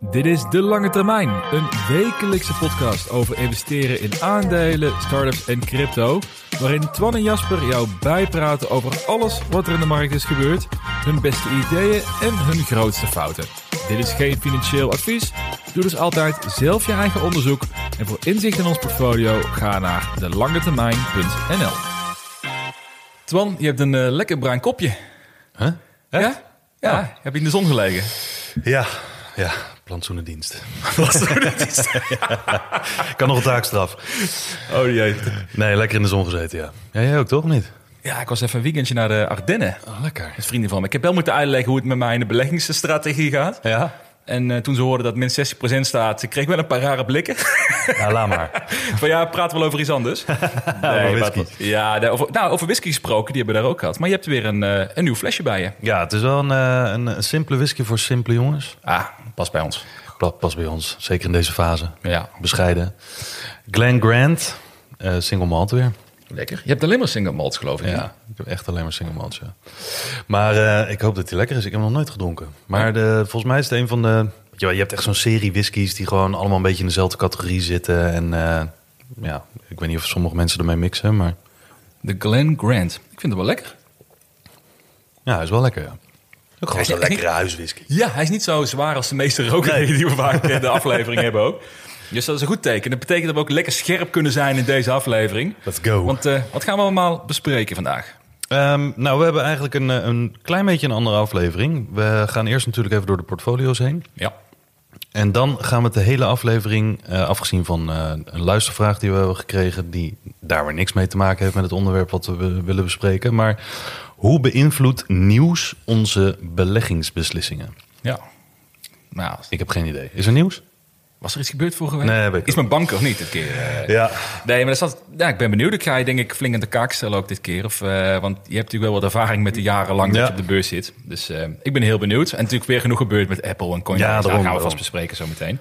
Dit is De Lange Termijn, een wekelijkse podcast over investeren in aandelen, startups en crypto. Waarin Twan en Jasper jou bijpraten over alles wat er in de markt is gebeurd, hun beste ideeën en hun grootste fouten. Dit is geen financieel advies. Doe dus altijd zelf je eigen onderzoek. En voor inzicht in ons portfolio ga naar delangetermijn.nl. Twan, je hebt een eh, lekker bruin kopje. Huh? Ja? Ja, heb je in de zon gelegen? Ja, ja, plantsoenendienst. plantsoenendienst. Kan nog een taakstraf. Oh jee. Nee, lekker in de zon gezeten, ja. Ja, jij ook toch niet? Ja, ik was even een weekendje naar de Ardennen. Oh, lekker. Met vrienden van me. Ik heb wel moeten uitleggen hoe het met mij in de beleggingsstrategie gaat. Ja? En eh, toen ze hoorden dat min 60% staat, ik kreeg wel een paar rare blikken. Ja, laat maar. Van ja, praten we wel over iets anders. Over wat- whisky. Ja, daar- over, nou, over whisky gesproken, die hebben we daar ook gehad. Maar je hebt weer een, eh, een nieuw flesje bij je. Ja, het is wel een, eh, een, een simpele whisky voor simpele jongens. Ah, pas bij ons. Pas bij ons, zeker in deze fase. Ja, Bescheiden. Glen Grant, eh, single malt weer. lekker. Je hebt alleen maar single malts, geloof ik. Ja, ik heb echt alleen maar single malts, ja. Maar eh, ik hoop dat hij lekker is. Ik heb hem nog nooit gedronken. Maar de, volgens mij is het een van de... Ja, je hebt echt zo'n serie whiskies die gewoon allemaal een beetje in dezelfde categorie zitten. En eh, ja, ik weet niet of sommige mensen ermee mixen, maar De Glen Grant. Ik vind het wel lekker. ja, hij is wel lekker, ja. Ook gewoon zo'n lekkere huiswhisky. Ja, hij is niet zo zwaar als de meeste roken die we vaak in de aflevering hebben ook. Dus dat is een goed teken. Dat betekent dat we ook lekker scherp kunnen zijn in deze aflevering. Let's go. Want eh, wat gaan we allemaal bespreken vandaag? Ehm, nou, we hebben eigenlijk een, eh, een klein beetje een andere aflevering. We gaan eerst natuurlijk even door de portfolio's heen. Ja. En dan gaan we de hele aflevering, eh, afgezien van eh, een luistervraag die we hebben gekregen, die daar weer niks mee te maken heeft met het onderwerp wat we wi- willen bespreken. Maar hoe beïnvloedt nieuws onze beleggingsbeslissingen? Ja. Nou, Ik heb geen idee. Is er nieuws? Was er iets gebeurd vorige week? Nee, Is mijn bank of niet dit keer? eh? Ja. Nee, maar dat staat, ja, ik ben benieuwd. Ik ga je denk ik flink aan de kaak stellen ook dit keer. Of, eh, want je hebt natuurlijk wel wat ervaring met de jarenlang dat Ja. je op de beurs zit. Dus eh, ik ben heel benieuwd. En natuurlijk weer genoeg gebeurd met Apple en Coinbase. Ja, daarom, gaan we vast bespreken zo meteen.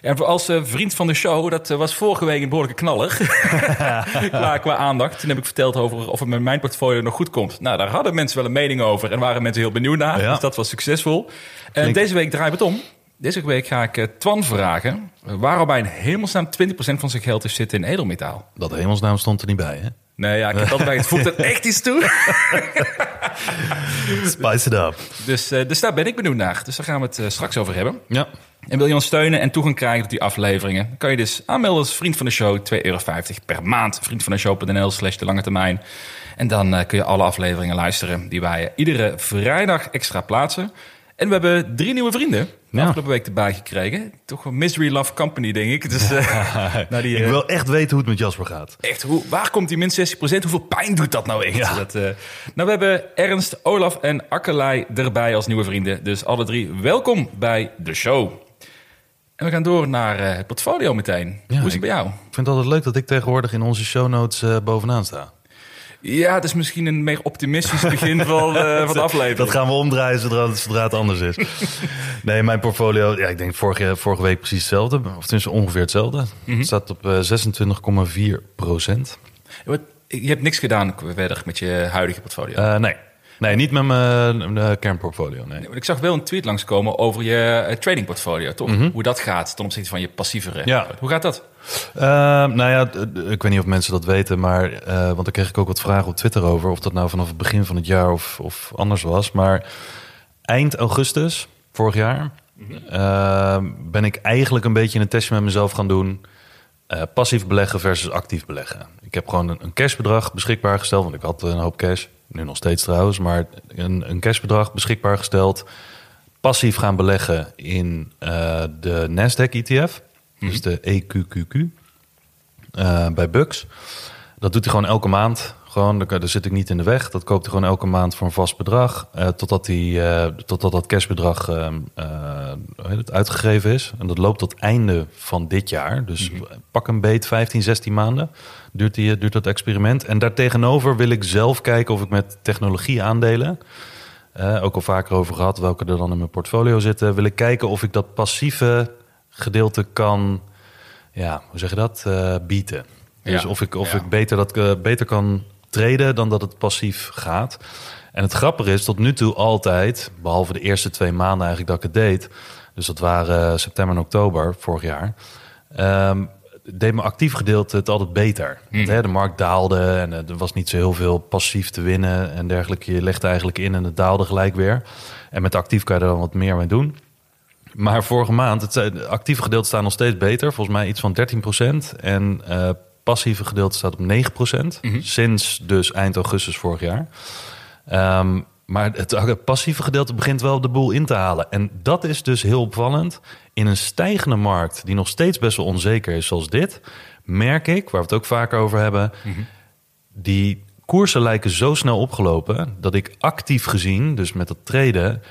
En voor als eh, vriend van de show, dat was vorige week een behoorlijke knaller. qua, qua aandacht. Toen heb ik verteld over of het met mijn portfolio nog goed komt. Nou, daar hadden mensen wel een mening over en waren mensen heel benieuwd naar. Ja. Dus dat was succesvol. En deze week draaien we het om. Deze week ga ik eh, Twan vragen waarom hij in hemelsnaam 20% van zijn geld heeft zitten in edelmetaal. Dat hemelsnaam stond er niet bij, hè? Nee, ja, ik heb altijd bij het voegt er echt iets toe. Spice it up. Dus, eh, dus daar ben ik benieuwd naar. Dus daar gaan we het eh, straks over hebben. Ja. En wil je ons steunen en toegang krijgen tot die afleveringen? Dan kan je dus aanmelden als vriend van de show. 2,50 euro per maand. Vriendvandeshow.nl slash de lange termijn. En dan kun je alle afleveringen luisteren die wij iedere vrijdag extra plaatsen. En we hebben drie nieuwe vrienden de Ja. afgelopen week erbij gekregen. Toch een Misery Love Company, denk ik. Dus, eh, nou, die, Ik eh, wil echt weten hoe het met Jasper gaat. Echt, hoe, waar komt die min 60%? Hoeveel pijn doet dat nou echt? Dat, eh, nou, we hebben Ernst, Olaf en Akkelei erbij als nieuwe vrienden. Dus alle drie welkom bij de show. En we gaan door naar eh, het portfolio meteen. Ja, Hoe is het bij jou? Ik vind het altijd leuk dat ik tegenwoordig in onze show notes eh, bovenaan sta. Ja, het is misschien een meer optimistisch begin van, eh, van de aflevering. Dat gaan we omdraaien zodra, het- zodra het anders is. nee, mijn portfolio, ja, ik denk vorige, vorige week precies hetzelfde. Of tenminste ongeveer hetzelfde. Het staat op eh, 26,4 procent. Wat- Je hebt niks gedaan verder met je huidige portfolio. Eh, nee. nee, niet met mijn kernportfolio. Nee. Ik zag wel een tweet langskomen over je eh, trading portfolio, toch? Hoe dat gaat ten opzichte van je passievere. Mhm. Ja. Hoe gaat dat? Eh, nou ja, ik weet niet of mensen dat weten, maar eh, want daar kreeg ik ook wat vragen op Twitter over of dat nou vanaf het begin van het jaar of, of anders was. Maar eind augustus vorig jaar eh, ben ik eigenlijk een beetje een testje met mezelf gaan doen. Eh, passief beleggen versus actief beleggen. Ik heb gewoon een, een cashbedrag beschikbaar gesteld, want ik had een hoop cash, nu nog steeds trouwens, maar een, een cashbedrag beschikbaar gesteld. Passief gaan beleggen in eh, de Nasdaq ETF, dus de EQQQ eh, bij Bux. Dat doet hij gewoon elke maand. Gewoon, daar, daar zit ik niet in de weg. Dat koopt hij gewoon elke maand voor een vast bedrag. eh, totdat, die, eh, totdat dat cashbedrag ehm, eh, het, uitgegeven is. En dat loopt tot einde van dit jaar. Dus pak een beet, 15, 16 maanden duurt, die, duurt dat experiment. En daartegenover wil ik zelf kijken of ik met technologie aandelen... ook al vaker over gehad, welke er dan in mijn portfolio zitten... wil ik kijken of ik dat passieve gedeelte kan... Ja, hoe zeg je dat? eh bieten. Dus Ja, of ik, of ja. ik beter, dat, eh, beter kan traden dan dat het passief gaat. En het grappige is tot nu toe altijd, behalve de eerste twee maanden eigenlijk dat ik het deed, dus dat waren eh, september en oktober vorig jaar, ehm, deed mijn actief gedeelte het altijd beter. Want, hè, de markt daalde en er was niet zo heel veel passief te winnen en dergelijke. Je legde eigenlijk in en het daalde gelijk weer. En met actief kan je er dan wat meer mee doen. Maar vorige maand, het zijn- de actieve gedeelte staan nog steeds beter. Volgens mij iets van 13%. En eh, passieve gedeelte staat op 9%. Sinds dus eind augustus vorig jaar. Ehm, maar het, het passieve gedeelte begint wel de boel in te halen. En dat is dus heel opvallend. In een stijgende markt die nog steeds best wel onzeker is zoals dit... merk ik, waar we het ook vaker over hebben... die koersen lijken zo snel opgelopen... dat ik actief gezien, dus met dat traden...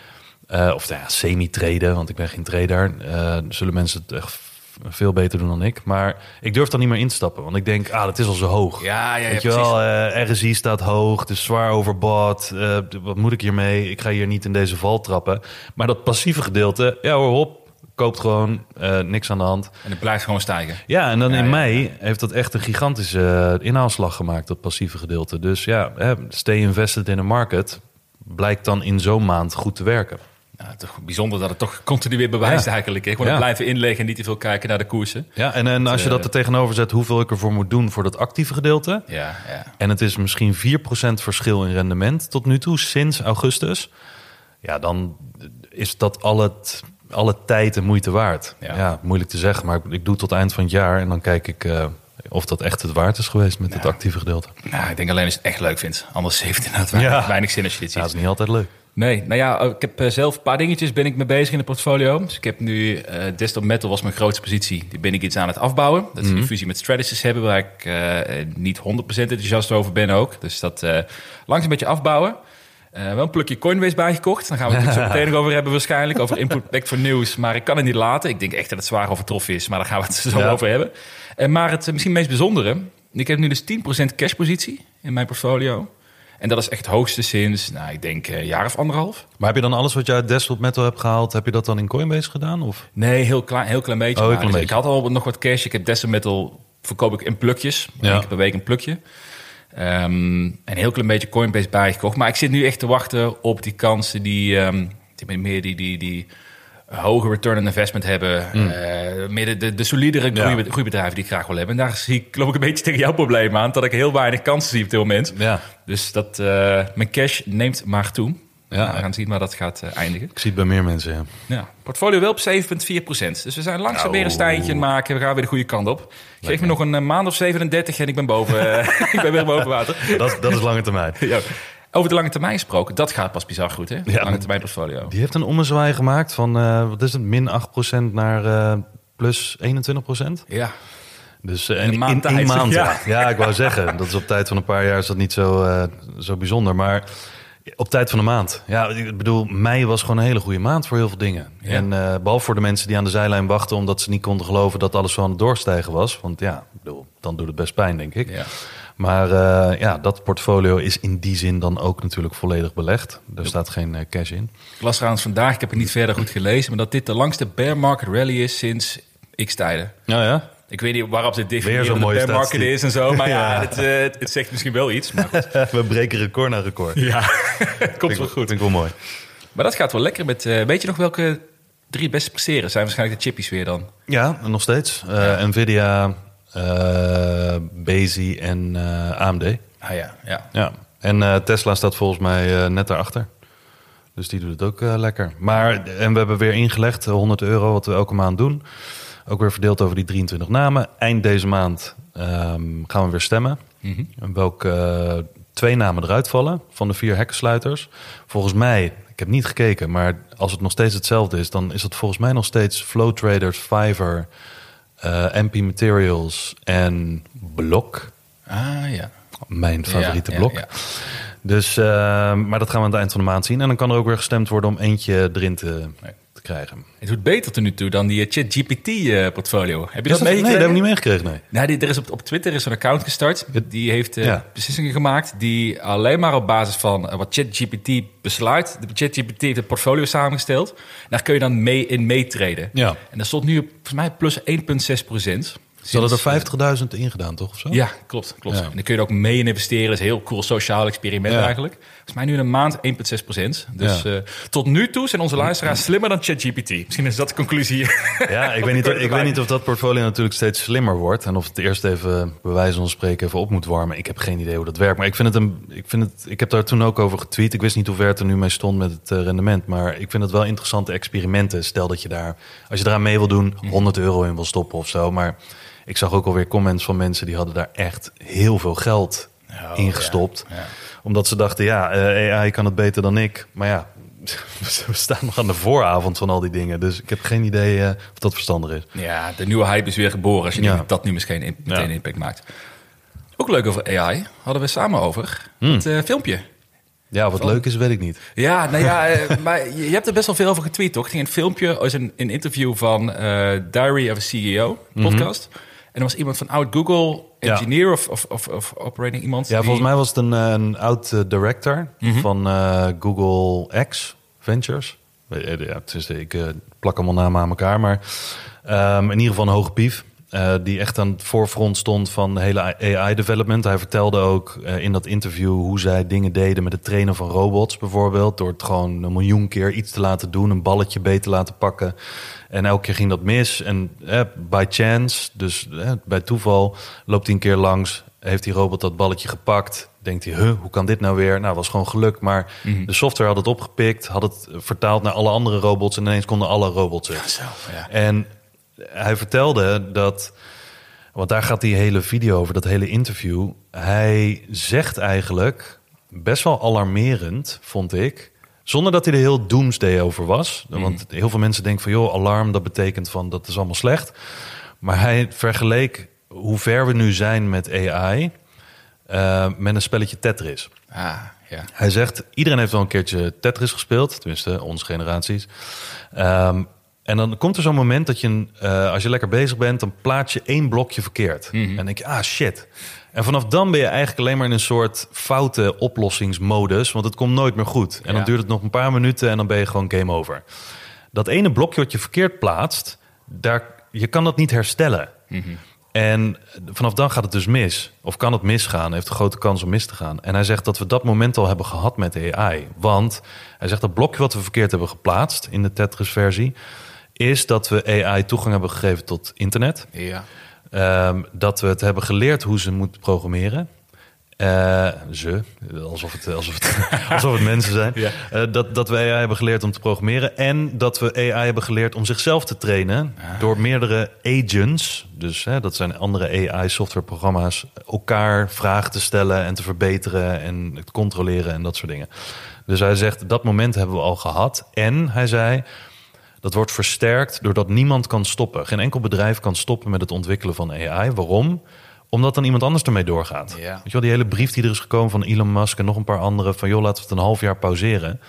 eh, of nou ja, semi-traden, want ik ben geen trader... eh, zullen mensen het echt veel beter doen dan ik. Maar ik durf dan niet meer in te stappen. Want ik denk, ah, dat is al zo hoog. Ja, ja, ja, Weet je wel, eh, RSI staat hoog, het is zwaar overbought. eh, wat moet ik hiermee? Ik ga hier niet in deze val trappen. Maar dat passieve gedeelte, ja hoor, hop, koopt gewoon, niks aan de hand. En het blijft gewoon stijgen. Ja, en dan Ja, in ja, mei heeft dat echt een gigantische inhaalslag gemaakt, dat passieve gedeelte. Dus ja, stay invested in a market blijkt dan in zo'n maand goed te werken. Ja, toch bijzonder dat het toch continu weer bewijst Ja. eigenlijk. hè. Gewoon Ja. blijven inleggen en niet te veel kijken naar de koersen. Ja, en, en als je eh, dat er tegenover zet, hoeveel ik ervoor moet doen voor dat actieve gedeelte. Ja, ja. En het is misschien 4% verschil in rendement tot nu toe, sinds augustus. Ja, dan is dat al het, alle tijd en moeite waard. Ja. Ja. moeilijk te zeggen, maar ik, ik doe tot eind van het jaar... en dan kijk ik eh, of dat echt het waard is geweest met het actieve gedeelte. Nou, ik denk alleen als je het echt leuk vindt. Anders heeft het inderdaad weinig, zin als je dit Ja, dat ziet. is niet altijd leuk. Nee, nou ja, ik heb eh, zelf een paar dingetjes ben ik mee bezig in de portfolio. Dus ik heb nu, eh Desktop Metal was mijn grootste positie. Die ben ik iets aan het afbouwen. Dat ze een fusie met Stratasys hebben, waar ik eh, niet 100% enthousiast over ben ook. Dus dat eh langs een beetje afbouwen. Wel een plukje Coinbase bijgekocht. Daar gaan we het natuurlijk zo meteen nog over hebben waarschijnlijk. Over input back voor nieuws. Maar ik kan het niet laten. Ik denk echt dat het zwaar overtroffen is. Maar daar gaan we het zo Ja. over hebben. En maar het misschien meest bijzondere. Ik heb nu dus 10% cashpositie in mijn portfolio. En dat is echt het hoogste sinds, nou, ik denk eh, een jaar of anderhalf. Maar heb je dan alles wat je uit Desktop Metal hebt gehaald... heb je dat dan in Coinbase gedaan? Of? Nee, heel klein, heel klein beetje. Oh, heel maar. klein Dus ik had al nog wat cash. Ik heb Desktop Metal verkoop ik in plukjes. Ja. Eén keer per week een plukje. Ehm, en heel klein beetje Coinbase bijgekocht. Maar ik zit nu echt te wachten op die kansen die, ehm, die meer die, die, die hoge return on investment hebben. Eh, meer de, de, de solidere Ja. groeibedrijven die ik graag wil hebben. En daar zie ik, loop ik een beetje tegen jouw probleem aan. Dat ik heel weinig kansen zie op dit moment. Ja, Dus dat, eh, mijn cash neemt maar toe. Ja. We gaan zien waar dat gaat eh, eindigen. ik zie het bij meer mensen, ja. Ja, portfolio wel op 7,4% Dus we zijn langzaam Nou. weer een stijntje aan het maken. We gaan weer de goede kant op. Geef me nog een eh, maand of 37 en ik ben boven, eh, ik ben weer boven water. Dat, dat is lange termijn. Ja. Over de lange termijn gesproken, dat gaat pas bizar goed, hè? Ja. lange termijn portfolio. Die heeft een ommezwaai gemaakt van, eh, wat is het, min 8% naar eh, plus 21%. Ja, Dus eh, In een maand in maand, ja. Ik wou zeggen, dat is op tijd van een paar jaar is dat niet zo, eh, zo bijzonder. Maar op tijd van een maand. Ja, ik bedoel, mei was gewoon een hele goede maand voor heel veel dingen. Ja. En eh, behalve voor de mensen die aan de zijlijn wachten... omdat ze niet konden geloven dat alles zo aan het doorstijgen was. Want ja, ik bedoel, dan doet het best pijn, denk ik. ja. Maar eh, ja, dat portfolio is in die zin dan ook natuurlijk volledig belegd. Er staat geen eh, cash in. Ik las trouwens vandaag, ik heb het niet verder goed gelezen... maar dat dit de langste bear market rally is sinds x-tijden. Nou ja, Ik weet niet waarop dit mooie een bear market is en zo. Maar ja, Ja. Het, eh, het, het zegt misschien wel iets. Maar goed. we breken record na record. ja, komt wel goed. Vind ik wel mooi. Maar dat gaat wel lekker met... weet je nog welke drie beste presteren? Zijn waarschijnlijk de chippies weer dan. Ja, nog steeds. Nvidia, eh Bezi en eh, AMD. Ah ja, ja. Ja. En eh, Tesla staat volgens mij net daarachter. Dus die doet het ook lekker. Maar, en we hebben weer ingelegd, eh, 100 euro, wat we elke maand doen. Ook weer verdeeld over die 23 namen. Eind deze maand ehm, gaan we weer stemmen. En Welke eh, twee namen eruit vallen van de vier hekkensluiters. Volgens mij, ik heb niet gekeken, maar als het nog steeds hetzelfde is... dan is het volgens mij nog steeds Flow Traders, Fiverr, MP Materials en Block. Ah ja. mijn favoriete Ja, blok. ja, ja. Dus, eh, maar dat gaan we aan het eind van de maand zien. En dan kan er ook weer gestemd worden om eentje erin te, te krijgen. Het doet beter tot nu toe dan die ChatGPT-portfolio. Heb je dat dat- nee, dat meegekregen? hebben we niet meegekregen, nee. Nou, die, er is op, op Twitter is een account gestart. Die heeft eh, Ja. beslissingen gemaakt die alleen maar op basis van eh, wat ChatGPT besluit. De ChatGPT heeft het portfolio samengesteld. Daar kun je dan mee in meetreden. Ja. En dat stond nu op volgens mij plus 1,6 procent. Ze hadden er 50.000 in gedaan, toch? Of zo? Ja, klopt. klopt. Ja. En dan kun je er ook mee in investeren. Dat is een heel cool sociaal experiment Ja. eigenlijk. Volgens mij nu in een maand 1,6 procent. Dus Ja. eh, tot nu toe zijn onze luisteraars slimmer dan ChatGPT. Misschien is dat de conclusie. Ja, ik weet, niet, ik weet niet of dat portfolio natuurlijk steeds slimmer wordt. En of het eerst even, bij wijze van spreken, even op moet warmen. Ik heb geen idee hoe dat werkt. Maar ik vind het een. Ik, vind het, ik heb daar toen ook over getweet. Ik wist niet hoe ver het er nu mee stond met het eh, rendement. Maar ik vind het wel interessante experimenten. Stel dat je daar, als je eraan mee wil doen, 100 euro in wil stoppen of zo. Maar ik zag ook alweer comments van mensen die hadden daar echt heel veel geld in gestopt. ja. Omdat ze dachten, ja, eh, AI kan het beter dan ik. Maar ja, we staan nog aan de vooravond van al die dingen. Dus ik heb geen idee eh, of dat verstandig is. Ja, de nieuwe hype is weer geboren. Als je Ja. denkt dat nu misschien in- meteen Ja. impact maakt. Ook leuk over AI. Hadden we samen over. Hmm. Het eh, filmpje. Ja, wat leuk is, weet ik niet. Ja, nou ja, maar je, hebt er best wel veel over getweet, toch? Het ging een filmpje, als een, een interview van Diary of a CEO podcast. En er was iemand van oud Google. Ja. engineer of, of, of, of operating iemand. Ja, die- volgens mij was het een, eh, een oud eh, director Mhm. van eh, Google X Ventures. Ja, het is, ik eh, plak allemaal namen aan elkaar, maar ehm, in ieder geval een hoge pief. Eh, die echt aan het voorfront stond van de hele AI-development. Hij vertelde ook eh, in dat interview hoe zij dingen deden met het trainen van robots bijvoorbeeld. Door het gewoon een miljoen keer iets te laten doen, een balletje beter laten pakken. En elke keer ging dat mis. En eh, by chance, dus eh, bij toeval, loopt hij een keer langs. Heeft die robot dat balletje gepakt? Denkt hij, huh, hoe kan dit nou weer? Nou, was gewoon geluk. Maar de software had het opgepikt, had het vertaald naar alle andere robots. En ineens konden alle robots het. Zo, ja. En hij vertelde dat, want daar gaat die hele video over, dat hele interview. Hij zegt eigenlijk best wel alarmerend, vond ik. Zonder dat hij er heel doomsday over was. Want heel veel mensen denken van, joh, alarm, dat betekent van, dat is allemaal slecht. Maar hij vergeleek hoe ver we nu zijn met AI eh, met een spelletje Tetris. Ah, ja. Hij zegt, iedereen heeft wel een keertje Tetris gespeeld. Tenminste, onze generaties. Ehm, en dan komt er zo'n moment dat je, eh, als je lekker bezig bent... dan plaats je één blokje verkeerd. En dan denk je, ah shit. En vanaf dan ben je eigenlijk alleen maar in een soort foute oplossingsmodus... want het komt nooit meer goed. En dan duurt het nog een paar minuten en dan ben je gewoon game over. Dat ene blokje wat je verkeerd plaatst... Daar, je kan dat niet herstellen. En vanaf dan gaat het dus mis. Of kan het misgaan, heeft een grote kans om mis te gaan. En hij zegt dat we dat moment al hebben gehad met AI. Want hij zegt dat blokje wat we verkeerd hebben geplaatst in de Tetris-versie... is dat we AI toegang hebben gegeven tot internet. ja. Ehm, dat we het hebben geleerd hoe ze moet programmeren. Eh, ze, alsof het, alsof het, alsof het mensen zijn. Ja. Eh, dat, dat we AI hebben geleerd om te programmeren. En dat we AI hebben geleerd om zichzelf te trainen. Door meerdere agents, dus hè, dat zijn andere AI-softwareprogramma's, elkaar vragen te stellen en te verbeteren en te controleren en dat soort dingen. Dus hij zegt, dat moment hebben we al gehad. En hij zei, dat wordt versterkt doordat niemand kan stoppen. Geen enkel bedrijf kan stoppen met het ontwikkelen van AI. Waarom? Omdat dan iemand anders ermee doorgaat. Ja. Weet je wel, die hele brief die er is gekomen van Elon Musk en nog een paar anderen... van joh, laten we het een half jaar pauzeren.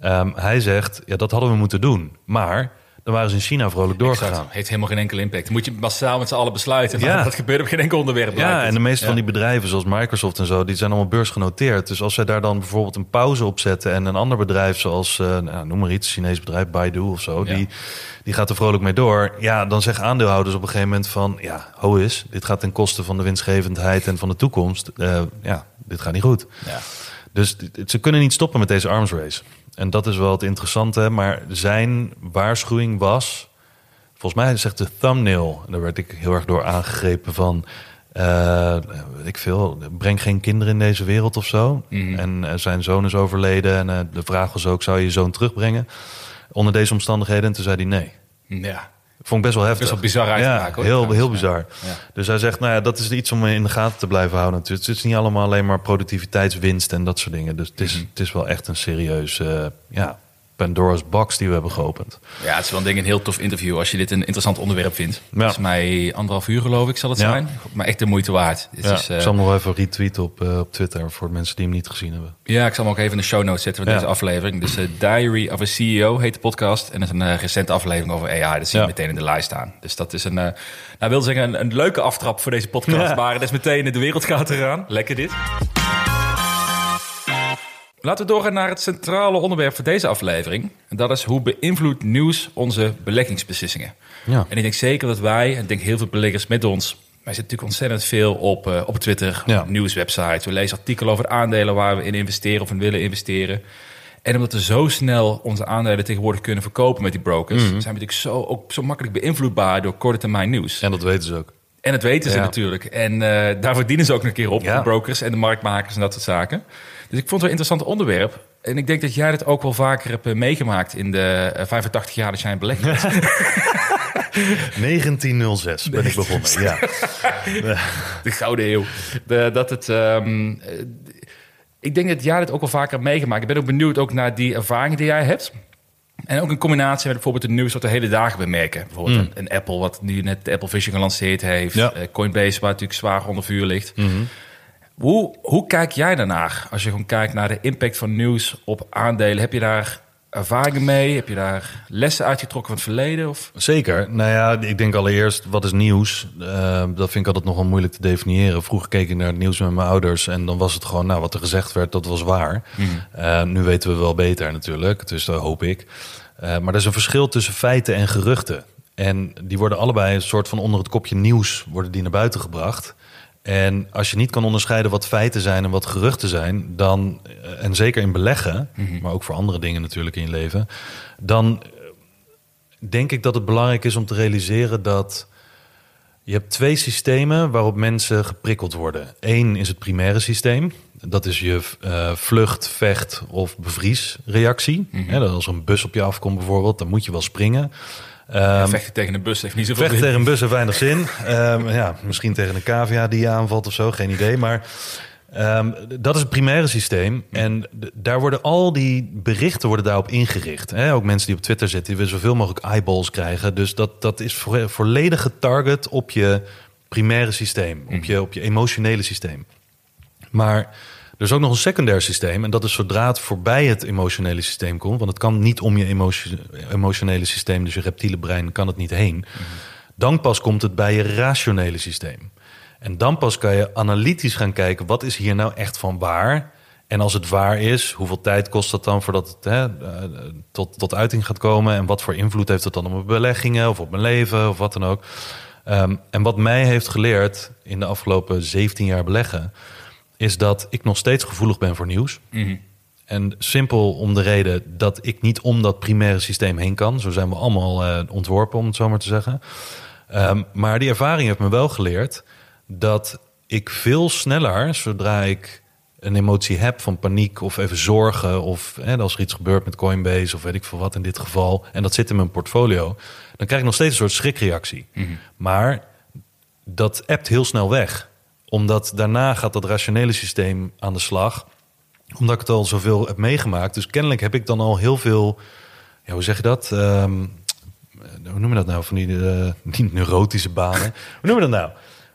Ehm, hij zegt, ja, dat hadden we moeten doen. Maar dan waren ze in China vrolijk doorgegaan. Exact. Heeft helemaal geen enkele impact. Moet je massaal met z'n allen besluiten. Ja. Dat gebeurt op geen enkel onderwerp. Ja, en de meeste van die bedrijven, zoals Microsoft en zo, die zijn allemaal beursgenoteerd. Dus als zij daar dan bijvoorbeeld een pauze op zetten en een ander bedrijf, zoals eh, nou, noem maar iets, Chinees bedrijf, Baidu of zo, Ja. die, die gaat er vrolijk mee door. Ja, dan zeggen aandeelhouders op een gegeven moment van, ja, ho is, dit gaat ten koste van de winstgevendheid en van de toekomst. Eh, ja, dit gaat niet goed. Ja. Dus ze kunnen niet stoppen met deze arms race. En dat is wel het interessante. Maar zijn waarschuwing was... Volgens mij zegt de thumbnail... en daar werd ik heel erg door aangegrepen van... eh, weet ik veel, breng geen kinderen in deze wereld of zo. Mhm. En eh, zijn zoon is overleden. En eh, de vraag was ook, zou je je zoon terugbrengen? Onder deze omstandigheden. En toen zei hij nee. Ja. Vond ik best wel heftig. Best wel bizar ja, uitspraak, hoor, Heel, heel Ja. bizar. Ja. Dus hij zegt, nou ja, dat is iets om in de gaten te blijven houden. Het is niet allemaal alleen maar productiviteitswinst en dat soort dingen. Dus het is, Mhm. het is wel echt een serieus eh, ja, Pandora's box die we hebben geopend. Ja, het is wel een ding een heel tof interview als je dit een interessant onderwerp vindt. Ja. Volgens mij anderhalf uur geloof ik zal het Ja. zijn. Maar echt de moeite waard. Ja, is, ik zal hem nog even retweeten op, eh, op Twitter voor de mensen die hem niet gezien hebben. Ja, ik zal hem ook even in de show notes zetten van Ja. deze aflevering. Dus eh, Diary of a CEO heet de podcast. En dat is een eh, recente aflevering over AI. Dat zie je meteen in de lijst staan. Dus dat is een, nou wil zeggen, een, een leuke aftrap voor deze podcast. Maar het is meteen de wereld gaat eraan. Lekker dit. Laten we doorgaan naar het centrale onderwerp voor deze aflevering. En dat is hoe beïnvloedt nieuws onze beleggingsbeslissingen? Ja. En ik denk zeker dat wij, en ik denk heel veel beleggers met ons... Wij zitten natuurlijk ontzettend veel op, eh, op Twitter, Ja. op nieuwswebsites. We lezen artikelen over aandelen waar we in investeren of in willen investeren. En omdat we zo snel onze aandelen tegenwoordig kunnen verkopen met die brokers... zijn we natuurlijk zo, ook zo makkelijk beïnvloedbaar door korte termijn nieuws. En dat weten ze ook. En dat weten ze Ja. natuurlijk. En eh, daar verdienen ze ook een keer op, de brokers en de marktmakers en dat soort zaken. Dus ik vond het wel een interessant onderwerp. En ik denk dat jij het ook wel vaker hebt eh, meegemaakt in de eh, 85 jaar dat jij belegd bent. 1906 ben ik begonnen, ja. De Gouden Eeuw. De, dat het, ehm, eh, ik denk dat jij het ook wel vaker hebt meegemaakt. Ik ben ook benieuwd ook naar die ervaringen die jij hebt. En ook in combinatie met bijvoorbeeld het nieuws wat de hele dagen we merken. Bijvoorbeeld een, een Apple, wat nu net de Apple Vision gelanceerd heeft. Ja. Eh, Coinbase, waar natuurlijk zwaar onder vuur ligt. Hoe, hoe kijk jij daarnaar? Als je gewoon kijkt naar de impact van nieuws op aandelen. Heb je daar ervaringen mee? Heb je daar lessen uitgetrokken van het verleden? Of? Zeker. Nou ja, ik denk allereerst, wat is nieuws? Eh, dat vind ik altijd nogal moeilijk te definiëren. Vroeger keek ik naar het nieuws met mijn ouders en dan was het gewoon, nou, wat er gezegd werd, dat was waar. Eh, nu weten we wel beter natuurlijk, dus dat hoop ik. Eh, maar er is een verschil tussen feiten en geruchten. En die worden allebei een soort van onder het kopje nieuws worden die naar buiten gebracht. En als je niet kan onderscheiden wat feiten zijn en wat geruchten zijn, dan, eh, en zeker in beleggen, maar ook voor andere dingen natuurlijk in je leven, dan denk ik dat het belangrijk is om te realiseren dat je hebt twee systemen waarop mensen geprikkeld worden. Eén is het primaire systeem. Dat is je eh, vlucht, vecht of bevriesreactie. Dat als er een bus op je afkomt bijvoorbeeld, dan moet je wel springen. Ehm, vechten tegen een bus heeft niet zoveel Vechten tegen een bus heeft weinig zin. Ehm, ja, misschien tegen een cavia die je aanvalt of zo, geen idee. Maar ehm, dat is het primaire systeem. En daar worden al die berichten worden daarop ingericht. Hè? Ook mensen die op Twitter zitten, die willen zoveel mogelijk eyeballs krijgen. Dus dat, dat is vo- volledig getarget op je primaire systeem, op, je, op je emotionele systeem. Maar er is ook nog een secundair systeem. En dat is zodra het voorbij het emotionele systeem komt. Want het kan niet om je emotio- emotionele systeem, dus je reptiele brein, kan het niet heen. Dan pas komt het bij je rationele systeem. En dan pas kan je analytisch gaan kijken, wat is hier nou echt van waar? En als het waar is, hoeveel tijd kost dat dan voordat het hè, eh, tot, tot uiting gaat komen? En wat voor invloed heeft het dan op mijn beleggingen of op mijn leven of wat dan ook? Ehm, en wat mij heeft geleerd in de afgelopen 17 jaar beleggen, is dat ik nog steeds gevoelig ben voor nieuws. En simpel om de reden dat ik niet om dat primaire systeem heen kan. Zo zijn we allemaal eh, ontworpen, om het zo maar te zeggen. Ehm, maar die ervaring heeft me wel geleerd dat ik veel sneller, zodra ik een emotie heb van paniek of even zorgen, of hè, als er iets gebeurt met Coinbase of weet ik veel wat in dit geval, en dat zit in mijn portfolio, dan krijg ik nog steeds een soort schrikreactie. Maar dat appt heel snel weg. Omdat daarna gaat dat rationele systeem aan de slag. Omdat ik het al zoveel heb meegemaakt. Dus kennelijk heb ik dan al heel veel... Ja, hoe zeg je dat? Ehm, hoe noem je dat nou? Van die, eh, niet neurotische banen. hoe noem je dat nou?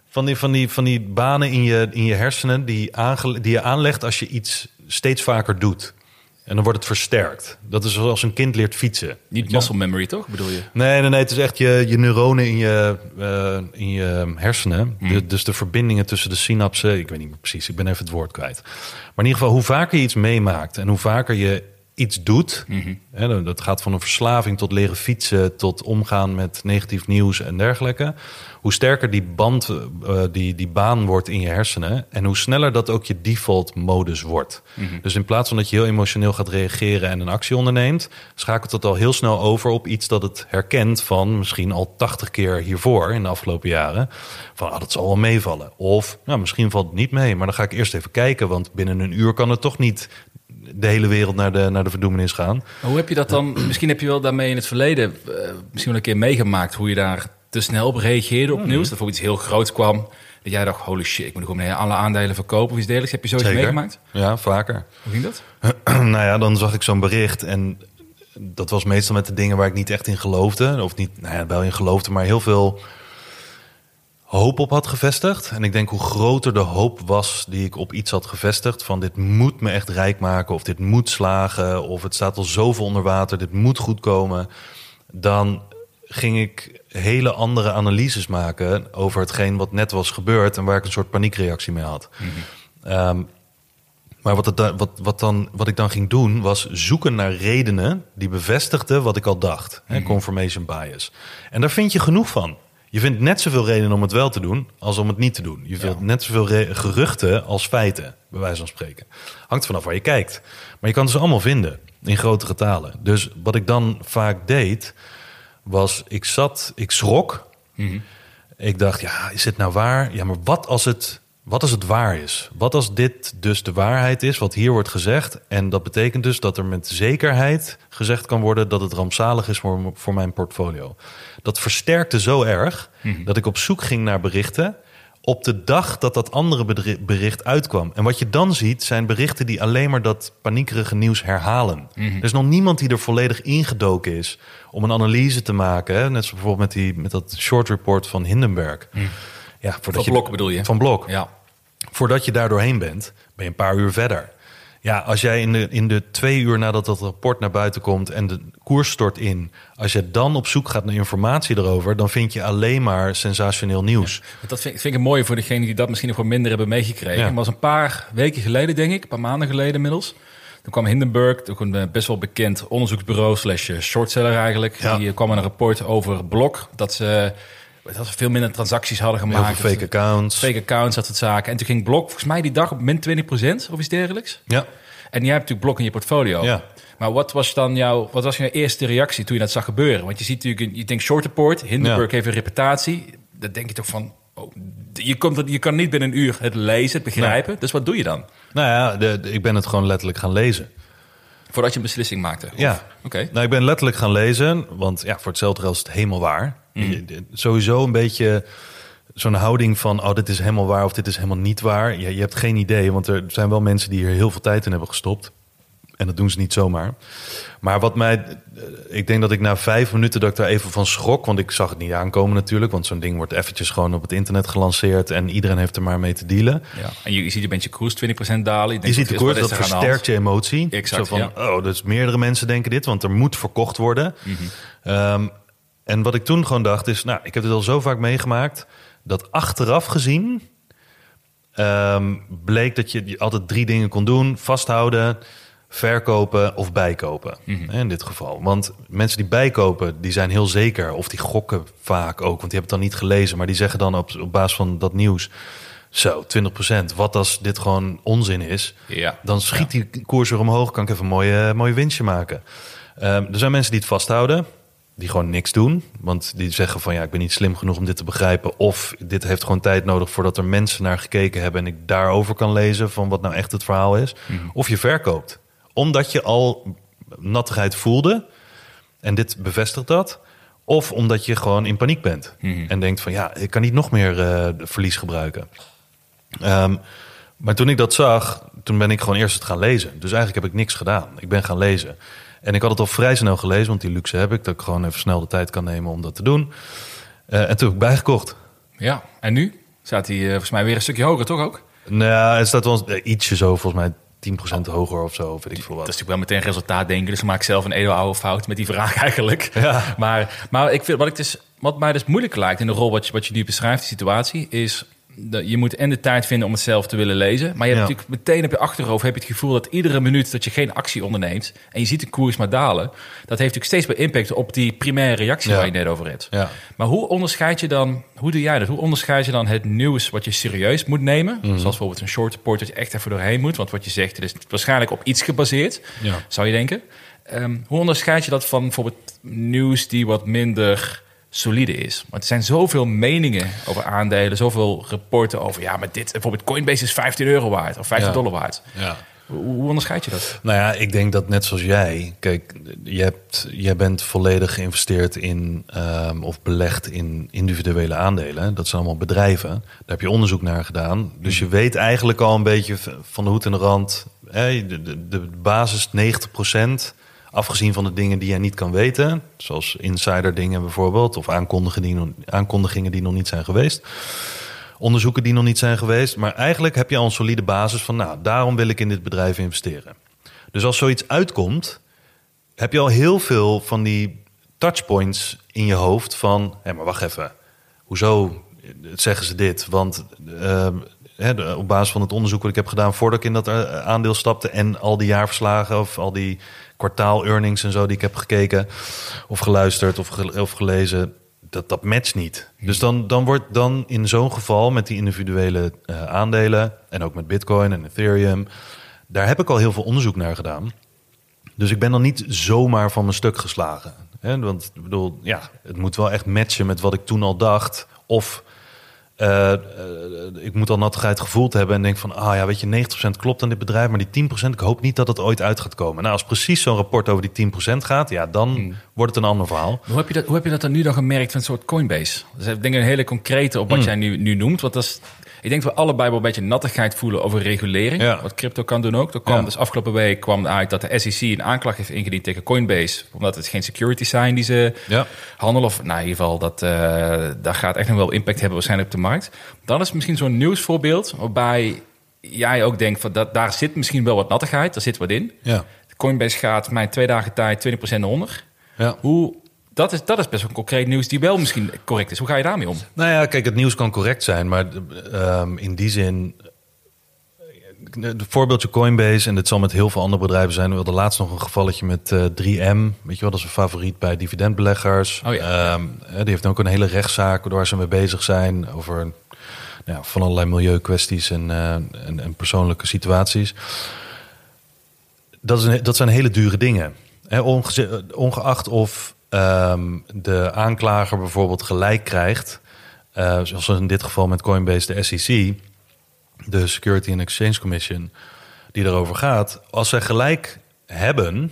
Van die, van die, van die banen in je, in je hersenen die, aange, die je aanlegt als je iets steeds vaker doet. En dan wordt het versterkt. Dat is zoals een kind leert fietsen. Niet muscle memory, toch? Bedoel je? Nee, nee, nee. Het is echt je, je neuronen in je, eh, in je hersenen. De- dus de verbindingen tussen de synapsen. Ik weet niet meer precies. Ik ben even het woord kwijt. Maar in ieder geval, hoe vaker je iets meemaakt en hoe vaker je iets doet. Hè, dat- dat gaat van een verslaving tot leren fietsen, tot omgaan met negatief nieuws en dergelijke. Hoe sterker die band, eh, die, die baan wordt in je hersenen. En hoe sneller dat ook je default modus wordt. Dus in plaats van dat je heel emotioneel gaat reageren en een actie onderneemt, schakelt het al heel snel over op iets dat het herkent van misschien al 80 keer hiervoor in de afgelopen jaren. Van ah, dat zal wel meevallen. Of nou, misschien valt het niet mee, maar dan ga ik eerst even kijken, want binnen een uur kan het toch niet de hele wereld naar de, naar de verdoemenis gaan. Maar hoe heb je dat dan? Misschien heb je wel daarmee in het verleden eh, misschien wel een keer meegemaakt hoe je daar te snel op reageerde op nieuws. Dat voor iets heel groots kwam. Dat jij dacht, holy shit, ik moet gewoon alle aandelen verkopen of iets dergelijks. Heb je zoiets meegemaakt? Ja, vaker. Hoe ging dat? nou ja, dan zag ik zo'n bericht en dat was meestal met de dingen waar ik niet echt in geloofde. Of niet, nou ja, wel in geloofde, maar heel veel hoop op had gevestigd. En ik denk hoe groter de hoop was die ik op iets had gevestigd... van dit moet me echt rijk maken, of dit moet slagen... of het staat al zoveel onder water, dit moet goed komen... dan ging ik hele andere analyses maken over hetgeen wat net was gebeurd... en waar ik een soort paniekreactie mee had. Ehm, maar wat, het, wat, wat, dan, wat ik dan ging doen, was zoeken naar redenen die bevestigden wat ik al dacht. Hè, confirmation bias. En daar vind je genoeg van. Je vindt net zoveel redenen om het wel te doen als om het niet te doen. Je vindt net zoveel geruchten als feiten, bij wijze van spreken. Hangt vanaf waar je kijkt. Maar je kan ze allemaal vinden in grote getalen. Dus wat ik dan vaak deed, was ik zat, ik schrok. Ik dacht, ja, is het nou waar? Ja, maar wat als het, wat als het waar is? Wat als dit dus de waarheid is, wat hier wordt gezegd? En dat betekent dus dat er met zekerheid gezegd kan worden dat het rampzalig is voor, voor mijn portfolio. Dat versterkte zo erg dat ik op zoek ging naar berichten op de dag dat dat andere bericht uitkwam. En wat je dan ziet, zijn berichten die alleen maar dat paniekerige nieuws herhalen. Er is nog niemand die er volledig ingedoken is om een analyse te maken. Hè? Net zoals bijvoorbeeld met, die, met dat short report van Hindenburg. Ja, voordat Van je, Blok bedoel je? Van Blok. Ja. Voordat je daar doorheen bent, ben je een paar uur verder. Ja, als jij in de, in de twee uur nadat dat rapport naar buiten komt en de koers stort in, als je dan op zoek gaat naar informatie erover, dan vind je alleen maar sensationeel nieuws. Dat vind, vind ik mooi voor degenen die dat misschien nog wat minder hebben meegekregen. Ja. Maar was een paar weken geleden, denk ik, een paar maanden geleden inmiddels. Toen kwam Hindenburg, ook een eh, best wel bekend onderzoeksbureau slash eh, shortseller eigenlijk. Ja. Die eh, kwam met een rapport over Blok. Dat ze, dat ze veel minder transacties hadden gemaakt. fake Dat- accounts. Fake accounts, dat soort zaken. En toen ging Blok, volgens mij die dag op min 20% of iets dergelijks. Ja. En jij hebt natuurlijk Blok in je portfolio. Ja. Maar wat was dan jouw, wat was jouw eerste reactie toen je dat zag gebeuren? Want je ziet natuurlijk, je denkt short report, Hindenburg Ja. heeft een reputatie. Dan denk je toch van, oh, je, komt, je kan niet binnen een uur het lezen, het begrijpen. Dus wat doe je dan? Nou ja, de, de- ik ben het gewoon letterlijk gaan lezen. Voordat je een beslissing maakte? Of- Ja. Oké. Nou, ik ben letterlijk gaan lezen, want ja, voor hetzelfde geld is het helemaal waar. Mhm. De- Sowieso een beetje zo'n houding van, oh, dit is helemaal waar of dit is helemaal niet waar. Je, je hebt geen idee, want er zijn wel mensen die hier heel veel tijd in hebben gestopt. En dat doen ze niet zomaar. Maar wat mij, eh, ik denk dat ik na vijf minuten dat ik daar even van schrok, want ik zag het niet aankomen natuurlijk, want zo'n ding wordt eventjes gewoon op het internet gelanceerd en iedereen heeft er maar mee te dealen. Ja. En je, je ziet een beetje koers 20% dalen. Je, ziet de koers, dat er versterkt je emotie. Exact, Zo van, ja. oh, dus meerdere mensen denken dit, want er moet verkocht worden. Mhm. Ehm, en wat ik toen gewoon dacht is, nou, ik heb dit al zo vaak meegemaakt, dat achteraf gezien ehm, bleek dat je altijd drie dingen kon doen: vasthouden, verkopen of bijkopen. Mhm. In dit geval. Want mensen die bijkopen, die zijn heel zeker, of die gokken vaak ook, want die hebben het dan niet gelezen, maar die zeggen dan op, op basis van dat nieuws. Zo, 20%. Wat als dit gewoon onzin is? Ja. Dan schiet die koers weer omhoog. Kan ik even een mooie, mooie winstje maken. Ehm, er zijn mensen die het vasthouden. Die gewoon niks doen. Want die zeggen van ja, ik ben niet slim genoeg om dit te begrijpen. Of dit heeft gewoon tijd nodig voordat er mensen naar gekeken hebben. En ik daarover kan lezen van wat nou echt het verhaal is. Of je verkoopt. Omdat je al nattigheid voelde. En dit bevestigt dat. Of omdat je gewoon in paniek bent. En denkt van ja, ik kan niet nog meer eh, verlies gebruiken. Ehm, maar toen ik dat zag, toen ben ik gewoon eerst het gaan lezen. Dus eigenlijk heb ik niks gedaan. Ik ben gaan lezen. En ik had het al vrij snel gelezen, want die luxe heb ik. Dat ik gewoon even snel de tijd kan nemen om dat te doen. Eh, en toen heb ik bijgekocht. Ja. En nu staat hij eh, volgens mij weer een stukje hoger, toch ook? Nou, het staat wel eh, ietsje zo, volgens mij 10% hoger of zo, weet ik veel wat. Dat is natuurlijk wel meteen resultaat denken. Dus dan maak ik zelf een eeuwenoude fout met die vraag eigenlijk. Ja. Maar, maar ik vind, wat, ik dus, wat mij dus moeilijk lijkt in de rol wat je, wat je nu beschrijft, die situatie, is je moet en de tijd vinden om het zelf te willen lezen. Maar je hebt Ja. natuurlijk meteen op je achterhoofd heb je het gevoel dat iedere minuut dat je geen actie onderneemt en je ziet de koers maar dalen, dat heeft natuurlijk steeds meer impact op die primaire reactie Ja. waar je net over hebt. Ja. Maar hoe onderscheid je dan, hoe doe jij dat? Hoe onderscheid je dan het nieuws wat je serieus moet nemen? Mhm. Zoals bijvoorbeeld een short report dat je echt even doorheen moet. Want wat je zegt, het is waarschijnlijk op iets gebaseerd, Ja. zou je denken. Ehm, hoe onderscheid je dat van bijvoorbeeld nieuws die wat minder solide is? Want er zijn zoveel meningen over aandelen, zoveel rapporten over, ja, maar dit, bijvoorbeeld Coinbase is 15 euro waard of 15 Ja. dollar waard. Ja. Hoe, onderscheid je dat? Nou ja, ik denk dat net zoals jij, kijk, je hebt, jij bent volledig geïnvesteerd in ehm, of belegd in individuele aandelen. Dat zijn allemaal bedrijven. Daar heb je onderzoek naar gedaan. Dus je weet eigenlijk al een beetje van de hoed en de rand. Hè, de, de, de basis 90% Afgezien van de dingen die jij niet kan weten, zoals insider dingen bijvoorbeeld, of aankondigingen die, aankondigingen die nog niet zijn geweest, onderzoeken die nog niet zijn geweest. Maar eigenlijk heb je al een solide basis van, nou, daarom wil ik in dit bedrijf investeren. Dus als zoiets uitkomt, heb je al heel veel van die touchpoints in je hoofd van, hé, maar wacht even, hoezo zeggen ze dit? Want eh, hè, de- op basis van het onderzoek wat ik heb gedaan voordat ik in dat eh, aandeel stapte en al die jaarverslagen of al die kwartaal-earnings en zo die ik heb gekeken of geluisterd of, of gelezen, dat, dat matcht niet. Dus dan, dan wordt dan in zo'n geval met die individuele eh, aandelen en ook met Bitcoin en Ethereum, daar heb ik al heel veel onderzoek naar gedaan. Dus ik ben dan niet zomaar van mijn stuk geslagen. Hè? Want bedoel, ja, het moet wel echt matchen met wat ik toen al dacht. Of eh, eh, ik moet al nattigheid gevoeld hebben en denk van, ah ja, weet je, 90% klopt aan dit bedrijf, maar die 10%, ik hoop niet dat het ooit uit gaat komen. Nou, als precies zo'n rapport over die 10% gaat, ja, dan wordt het een ander verhaal. Hoe heb, je dat, hoe heb je dat dan nu dan gemerkt van een soort Coinbase? Dus ik denk een hele concrete op wat jij nu, nu noemt. Want dat is, ik denk dat we allebei wel een beetje nattigheid voelen over regulering. Ja. Wat crypto kan doen ook. Er kwam, Ja. Dus afgelopen week kwam uit dat de SEC een aanklacht heeft ingediend tegen Coinbase. Omdat het geen securities zijn die ze Ja. handelen. Of nou, in ieder geval, dat, eh, dat gaat echt nog wel impact hebben waarschijnlijk op de markt. Dan is misschien zo'n nieuwsvoorbeeld waarbij jij ook denkt van dat, daar zit misschien wel wat nattigheid. Daar zit wat in. Ja. Coinbase gaat mij twee dagen tijd 20% onder. Ja. Hoe, dat, is, dat is best wel concreet nieuws die wel misschien correct is. Hoe ga je daarmee om? Nou ja, kijk, het nieuws kan correct zijn, maar ehm, in die zin. Het voorbeeldje Coinbase, en dit zal met heel veel andere bedrijven zijn. We hadden laatst nog een gevalletje met eh, 3M. Weet je wel, dat is een favoriet bij dividendbeleggers. Oh ja. Ehm, eh, die heeft ook een hele rechtszaak waar ze mee bezig zijn over nou ja, van allerlei milieukwesties en, eh, en, en persoonlijke situaties. Dat, is een, dat zijn hele dure dingen. Ongeacht of ehm, de aanklager bijvoorbeeld gelijk krijgt, eh, zoals in dit geval met Coinbase de SEC, de Security and Exchange Commission, die erover gaat. Als zij gelijk hebben,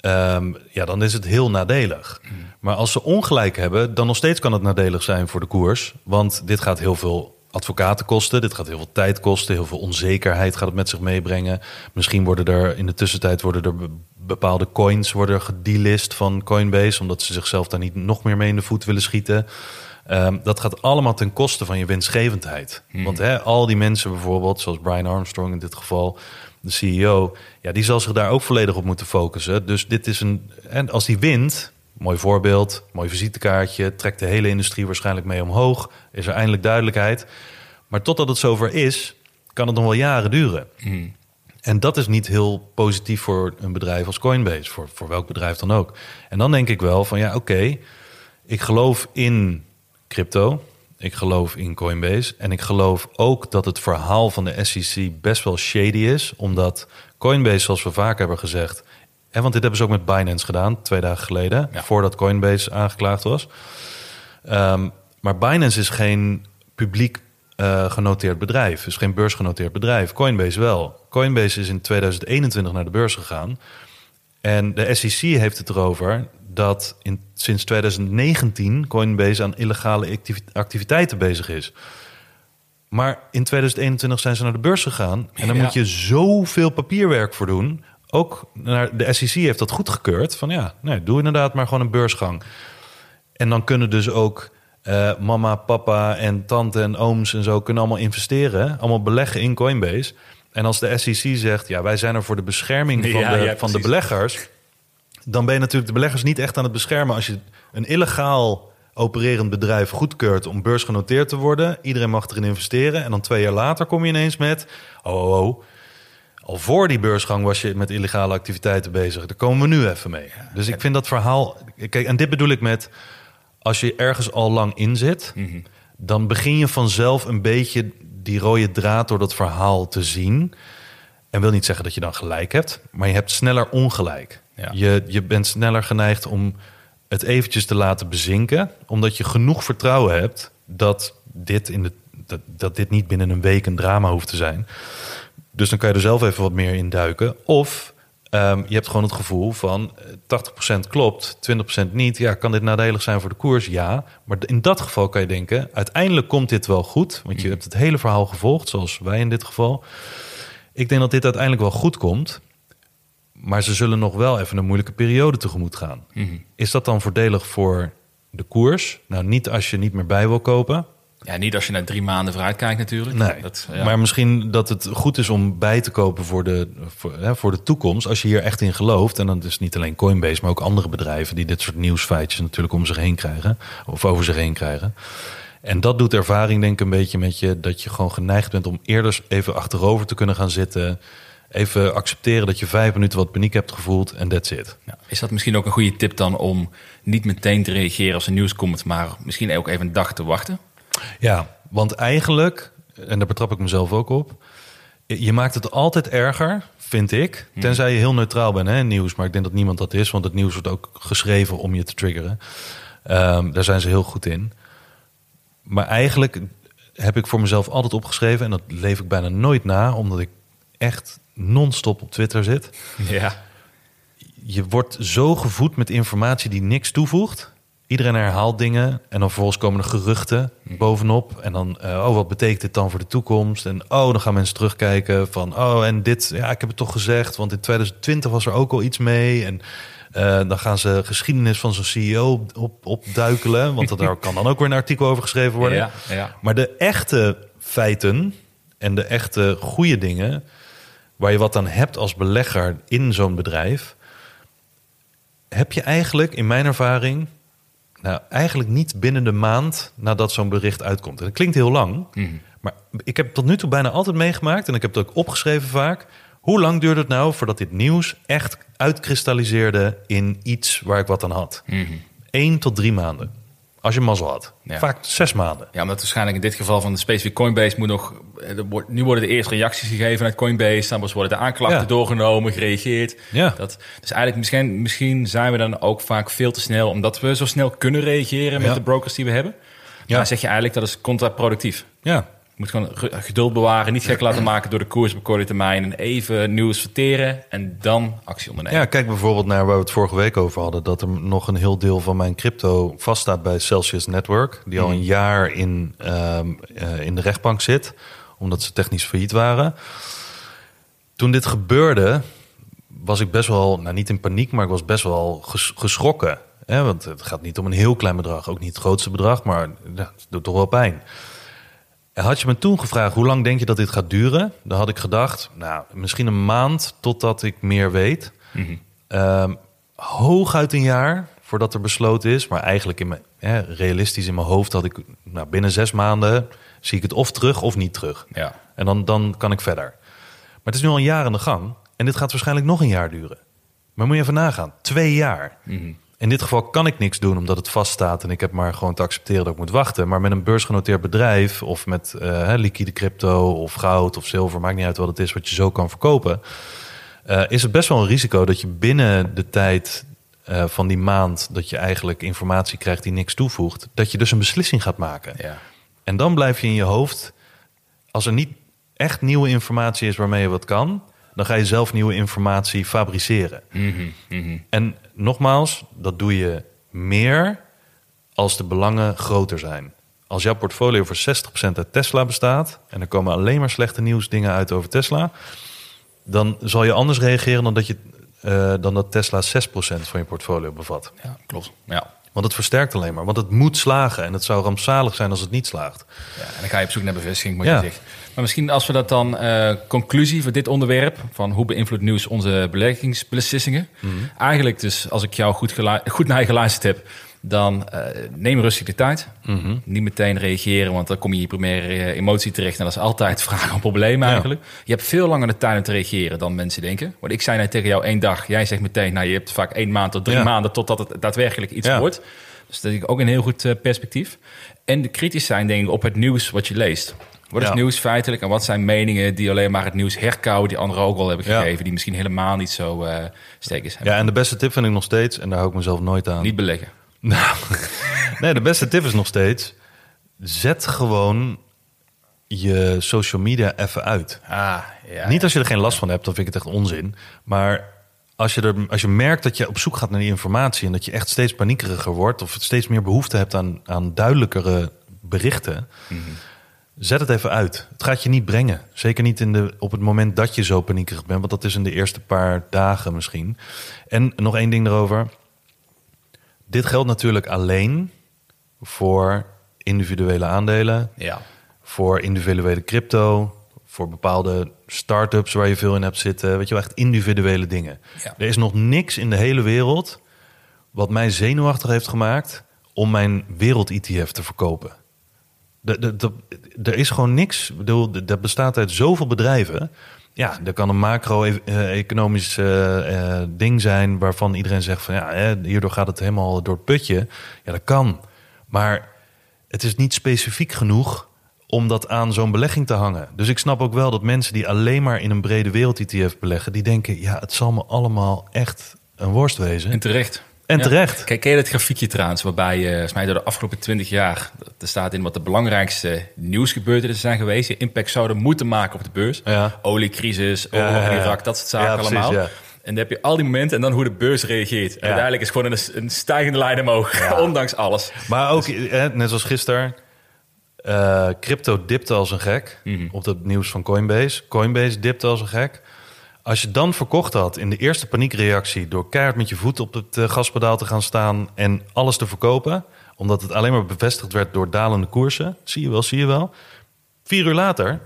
ehm, ja, dan is het heel nadelig. Maar als ze ongelijk hebben, dan nog steeds kan het nadelig zijn voor de koers. Want dit gaat heel veel advocaten kosten, dit gaat heel veel tijd kosten, heel veel onzekerheid gaat het met zich meebrengen. Misschien worden er in de tussentijd worden er be- bepaalde coins worden gedelist van Coinbase, omdat ze zichzelf daar niet nog meer mee in de voet willen schieten. Ehm, dat gaat allemaal ten koste van je winstgevendheid. Want hè, al die mensen bijvoorbeeld, zoals Brian Armstrong in dit geval, de CEO, ja, die zal zich daar ook volledig op moeten focussen. Dus dit is een. En als die wint, mooi voorbeeld, mooi visitekaartje, trekt de hele industrie waarschijnlijk mee omhoog. Is er eindelijk duidelijkheid. Maar totdat het zover is, kan het nog wel jaren duren. En dat is niet heel positief voor een bedrijf als Coinbase, voor, voor welk bedrijf dan ook. En dan denk ik wel van ja, oké, ik geloof in crypto, ik geloof in Coinbase en ik geloof ook dat het verhaal van de SEC best wel shady is, omdat Coinbase, zoals we vaak hebben gezegd, en want dit hebben ze ook met Binance gedaan, twee dagen geleden, Ja. voordat Coinbase aangeklaagd was. Ehm, maar Binance is geen publiek eh, genoteerd bedrijf, is geen beursgenoteerd bedrijf. Coinbase wel. Coinbase is in 2021 naar de beurs gegaan. En de SEC heeft het erover dat in, sinds 2019 Coinbase aan illegale activi- activiteiten bezig is. Maar in 2021 zijn ze naar de beurs gegaan. En dan Ja. moet je zoveel papierwerk voor doen. Ook naar, de SEC heeft dat goedgekeurd. Van ja, nee, doe inderdaad maar gewoon een beursgang. En dan kunnen dus ook eh, mama, papa en tante en ooms en zo kunnen allemaal investeren. Allemaal beleggen in Coinbase. En als de SEC zegt, ja, wij zijn er voor de bescherming van, Ja, de, ja, van de beleggers. Dan ben je natuurlijk de beleggers niet echt aan het beschermen als je een illegaal opererend bedrijf goedkeurt om beursgenoteerd te worden. Iedereen mag erin investeren. En dan twee jaar later kom je ineens met, oh, oh, oh. Al voor die beursgang was je met illegale activiteiten bezig. Daar komen we nu even mee. Dus ik vind dat verhaal. Kijk, en dit bedoel ik met. Als je ergens al lang in zit, dan begin je vanzelf een beetje die rode draad door dat verhaal te zien. En wil niet zeggen dat je dan gelijk hebt, maar je hebt sneller ongelijk. Ja. Je, je bent sneller geneigd om het eventjes te laten bezinken, omdat je genoeg vertrouwen hebt dat dit, in de, dat, dat dit niet binnen een week een drama hoeft te zijn. Dus dan kan je er zelf even wat meer in duiken. Of ehm, je hebt gewoon het gevoel van eh, 80% klopt, 20% niet. Ja, kan dit nadelig zijn voor de koers? Ja. Maar in dat geval kan je denken, uiteindelijk komt dit wel goed. Want je hebt het hele verhaal gevolgd, zoals wij in dit geval. Ik denk dat dit uiteindelijk wel goed komt. Maar ze zullen nog wel even een moeilijke periode tegemoet gaan. Is dat dan voordelig voor de koers? Nou, niet als je niet meer bij wil kopen. Ja, niet als je naar drie maanden vooruit kijkt natuurlijk. Nee, Dat, ja. maar misschien dat het goed is om bij te kopen voor de, voor, hè, voor de toekomst. Als je hier echt in gelooft. En dan is niet alleen Coinbase, maar ook andere bedrijven die dit soort nieuwsfeitjes natuurlijk om zich heen krijgen. Of over zich heen krijgen. En dat doet ervaring denk ik een beetje met je. Dat je gewoon geneigd bent om eerder even achterover te kunnen gaan zitten. Even accepteren dat je vijf minuten wat paniek hebt gevoeld en that's it. Ja, is dat misschien ook een goede tip dan om niet meteen te reageren als er nieuws komt, maar misschien ook even een dag te wachten? Ja, want eigenlijk, en daar betrap ik mezelf ook op, je maakt het altijd erger, vind ik. Tenzij je heel neutraal bent hè, in nieuws, maar ik denk dat niemand dat is, want het nieuws wordt ook geschreven om je te triggeren. Ehm, daar zijn ze heel goed in. Maar eigenlijk heb ik voor mezelf altijd opgeschreven, en dat leef ik bijna nooit na, omdat ik echt non-stop op Twitter zit. Ja. Je wordt zo gevoed met informatie die niks toevoegt. Iedereen herhaalt dingen en dan vervolgens komen er geruchten bovenop. En dan, eh, oh, wat betekent dit dan voor de toekomst? En oh, dan gaan mensen terugkijken van, oh, en dit, ja, ik heb het toch gezegd, want in 2020 was er ook al iets mee. En eh, dan gaan ze geschiedenis van zo'n CEO op, opduikelen, want daar kan dan ook weer een artikel over geschreven worden. Ja, ja. Maar de echte feiten en de echte goede dingen, waar je wat aan hebt als belegger in zo'n bedrijf, heb je eigenlijk, in mijn ervaring, nou, eigenlijk niet binnen de maand nadat zo'n bericht uitkomt. En dat klinkt heel lang, maar ik heb tot nu toe bijna altijd meegemaakt, en ik heb het ook opgeschreven vaak. Hoe lang duurde het nou voordat dit nieuws echt uitkristalliseerde in iets waar ik wat aan had? Eén tot drie maanden. Als je mazzel had. Ja. Vaak zes maanden. Ja, omdat waarschijnlijk in dit geval van de specifiek Coinbase moet nog... eh, nu worden de eerste reacties gegeven uit Coinbase. Dan worden de aanklachten Ja. doorgenomen, gereageerd. Ja. Dat, dus eigenlijk misschien, misschien zijn we dan ook vaak veel te snel... omdat we zo snel kunnen reageren met Ja. de brokers die we hebben. Ja. Maar zeg je eigenlijk dat is contraproductief. Ja, moet gewoon ge- geduld bewaren, niet gek laten maken door de koers op korte termijn... en even nieuws verteren en dan actie ondernemen. Ja, kijk bijvoorbeeld naar waar we het vorige week over hadden. Dat er nog een heel deel van mijn crypto vaststaat bij Celsius Network. Die al een jaar in, ehm, eh, in de rechtbank zit. Omdat ze technisch failliet waren. Toen dit gebeurde, was ik best wel, nou niet in paniek, maar ik was best wel ges- geschrokken. Hè? Want het gaat niet om een heel klein bedrag. Ook niet het grootste bedrag, maar ja, het doet toch wel pijn. Had je me toen gevraagd, hoe lang denk je dat dit gaat duren? Dan had ik gedacht, nou, misschien een maand totdat ik meer weet. Ehm, hooguit een jaar voordat er besloten is. Maar eigenlijk in mijn, hè, realistisch in mijn hoofd had ik... Nou, binnen zes maanden zie ik het of terug of niet terug. Ja. En dan, dan kan ik verder. Maar het is nu al een jaar aan de gang. En dit gaat waarschijnlijk nog een jaar duren. Maar moet je even nagaan. Twee jaar. In dit geval kan ik niks doen omdat het vaststaat. En ik heb maar gewoon te accepteren dat ik moet wachten. Maar met een beursgenoteerd bedrijf of met eh, liquide crypto of goud of zilver. Maakt niet uit wat het is wat je zo kan verkopen. eh, is het best wel een risico dat je binnen de tijd eh, van die maand... dat je eigenlijk informatie krijgt die niks toevoegt... dat je dus een beslissing gaat maken. Ja. En dan blijf je in je hoofd, als er niet echt nieuwe informatie is waarmee je wat kan, dan ga je zelf nieuwe informatie fabriceren. En nogmaals, dat doe je meer als de belangen groter zijn. Als jouw portfolio voor 60% uit Tesla bestaat en er komen alleen maar slechte nieuwsdingen uit over Tesla, dan zal je anders reageren dan dat, je, eh, dan dat Tesla 6% van je portfolio bevat. ja, klopt. Ja. Want het versterkt alleen maar. Want het moet slagen. En het zou rampzalig zijn als het niet slaagt. Ja, en dan ga je op zoek naar bevestiging, Ja. je zegt. Maar misschien als we dat dan, eh, conclusie voor dit onderwerp, van hoe beïnvloedt nieuws onze beleggingsbeslissingen? Mhm. Eigenlijk dus, als ik jou goed, goed naar je geluisterd heb, dan eh, neem rustig de tijd. Mhm. Niet meteen reageren, want dan kom je in je primaire eh, emotie terecht. En dat is altijd vragen om problemen Ja. eigenlijk. Je hebt veel langer de tijd om te reageren dan mensen denken. Want ik zei net tegen jou één dag, jij zegt meteen, nou je hebt vaak één maand tot drie Ja. maanden totdat het daadwerkelijk iets Ja. wordt. Dus dat is ook een heel goed eh, perspectief. En de kritisch zijn, denk ik, op het nieuws wat je leest. Wat is nieuws feitelijk en wat zijn meningen die alleen maar het nieuws herkauwen, die anderen ook al hebben gegeven, die misschien helemaal niet zo eh sterk is. Ja, en de beste tip vind ik nog steeds, en daar hou ik mezelf nooit aan. Niet beleggen. Nou, nee, de beste tip is nog steeds: zet gewoon je social media even uit. Ah, ja. Niet als je er geen last van hebt, dan vind ik het echt onzin. Maar als je, er, als je merkt dat je op zoek gaat naar die informatie en dat je echt steeds paniekeriger wordt of steeds meer behoefte hebt aan, aan duidelijkere berichten, Zet het even uit. Het gaat je niet brengen. Zeker niet in de, op het moment dat je zo paniekerig bent. Want dat is in de eerste paar dagen misschien. En nog één ding erover. Dit geldt natuurlijk alleen voor individuele aandelen. Ja. Voor individuele crypto. Voor bepaalde start-ups waar je veel in hebt zitten. Weet je wel, echt individuele dingen. Ja. Er is nog niks in de hele wereld wat mij zenuwachtig heeft gemaakt om mijn wereld-ETF te verkopen. De- de- de- Er is gewoon niks. Ik bedoel, dat bestaat uit zoveel bedrijven. Ja, er kan een macro-economisch eh, eh, ding zijn waarvan iedereen zegt van ja, hierdoor gaat het helemaal door het putje. Ja, dat kan. Maar het is niet specifiek genoeg om dat aan zo'n belegging te hangen. Dus ik snap ook wel dat mensen die alleen maar in een brede wereld-ETF beleggen, die denken ja, het zal me allemaal echt een worst wezen. En terecht. En terecht. Kijk, ken je dat grafiekje trouwens, waarbij je, volgens mij door de afgelopen 20 jaar, er staat in wat de belangrijkste nieuwsgebeurtenissen zijn geweest, die impact zouden moeten maken op de beurs. Oliecrisis, oorlog in. Irak, dat soort zaken precies, allemaal. En dan heb je al die momenten en dan hoe de beurs reageert. En uiteindelijk is gewoon een, een stijgende lijn omhoog, ondanks alles. Maar ook, eh, net zoals gisteren, eh, crypto dipte als een gek op het nieuws van Coinbase. Coinbase dipte als een gek. Als je dan verkocht had in de eerste paniekreactie door keihard met je voet op het eh, gaspedaal te gaan staan en alles te verkopen, omdat het alleen maar bevestigd werd door dalende koersen, zie je wel, zie je wel. Vier uur later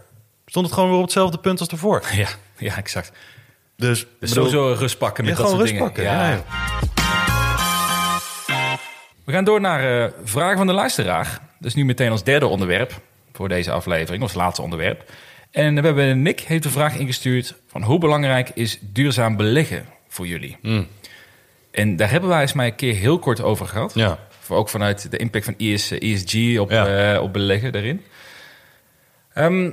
stond het gewoon weer op hetzelfde punt als ervoor. Ja, ja exact. Dus, Dus bedoel, sowieso rust pakken met ja, dat soort rust dingen. pakken. Ja. Ja. We gaan door naar eh, vragen van de luisteraar. Is nu meteen ons derde onderwerp voor deze aflevering, ons laatste onderwerp. En we hebben Nick heeft de vraag ingestuurd van hoe belangrijk is duurzaam beleggen voor jullie? En daar hebben wij eens maar een keer heel kort over gehad. Ja. Voor ook vanuit de impact van ES, ESG op, Ja. eh, op beleggen daarin. Ehm,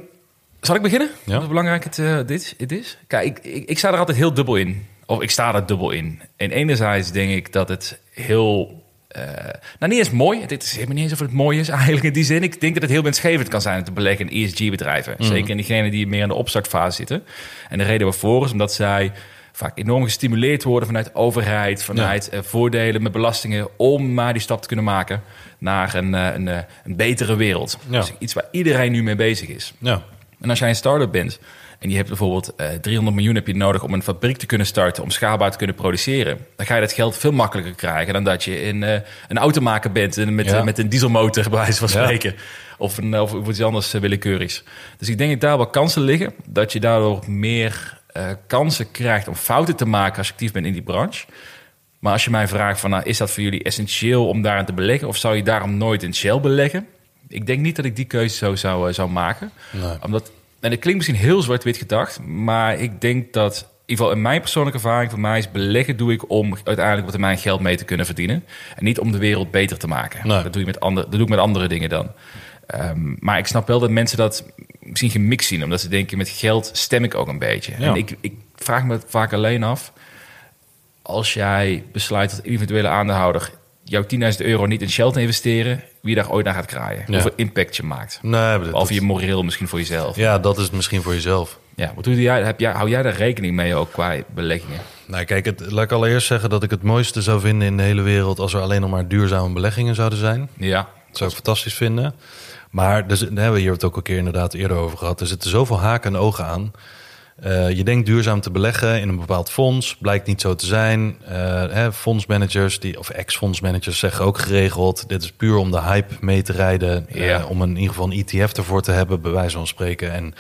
zal ik beginnen? Ja. Hoe belangrijk het, eh, dit, het is? Kijk, ik, ik, ik sta er altijd heel dubbel in. Of ik sta er dubbel in. En enerzijds denk ik dat het heel... eh, nou, niet eens mooi. Dit is helemaal niet eens of het mooi is eigenlijk in die zin. Ik denk dat het heel winstgevend kan zijn om te beleggen in ESG-bedrijven. Zeker in diegenen die meer in de opstartfase zitten. En de reden waarvoor is omdat zij vaak enorm gestimuleerd worden vanuit overheid, vanuit eh, voordelen met belastingen, om maar die stap te kunnen maken naar een, eh, een, een betere wereld. Ja. Dus iets waar iedereen nu mee bezig is. Ja. En als jij een start-up bent en je hebt bijvoorbeeld eh 300 miljoen heb je nodig om een fabriek te kunnen starten, om schaalbaar te kunnen produceren, dan ga je dat geld veel makkelijker krijgen dan dat je in, eh, een automaker bent en met, Ja. eh, met een dieselmotor, bij wijze van Ja. spreken. Of, een, of iets anders willekeurigs. Dus ik denk dat daar wel kansen liggen. Dat je daardoor meer eh, kansen krijgt om fouten te maken als je actief bent in die branche. Maar als je mij vraagt van, nou, is dat voor jullie essentieel om daarin te beleggen? Of zou je daarom nooit in Shell beleggen? Ik denk niet dat ik die keuze zo zou, eh, zou maken. Omdat, en het klinkt misschien heel zwart-wit gedacht, maar ik denk dat, in ieder geval in mijn persoonlijke ervaring, voor mij is beleggen doe ik om uiteindelijk op termijn geld mee te kunnen verdienen. En niet om de wereld beter te maken. Nee. Dat, doe je met andere, dat doe ik met andere dingen dan. Ehm, maar ik snap wel dat mensen dat misschien gemixt zien, omdat ze denken met geld stem ik ook een beetje. Ja. En ik, ik vraag me vaak alleen af, als jij besluit als individuele aandeelhouder jouw 10.000 euro niet in Shell te investeren, wie daar ooit naar gaat kraaien. Ja. Hoeveel impact je maakt. Nee, maar dat- Behalve je moreel misschien voor jezelf. Ja, ja, dat is misschien voor jezelf. wat doe jij, heb jij, hou jij daar rekening mee ook qua beleggingen? Nou, kijk, het, laat ik allereerst zeggen dat ik het mooiste zou vinden in de hele wereld als er alleen nog maar duurzame beleggingen zouden zijn. Ja, Dat zou ik fantastisch vinden. Maar dus, daar hebben we hier het ook een keer inderdaad eerder over gehad. Er zitten zoveel haken en ogen aan. Eh, je denkt duurzaam te beleggen in een bepaald fonds, blijkt niet zo te zijn. Eh, hè, fondsmanagers die, of ex-fondsmanagers zeggen ook geregeld: dit is puur om de hype mee te rijden. eh, om een, in ieder geval een ETF ervoor te hebben, bij wijze van spreken. En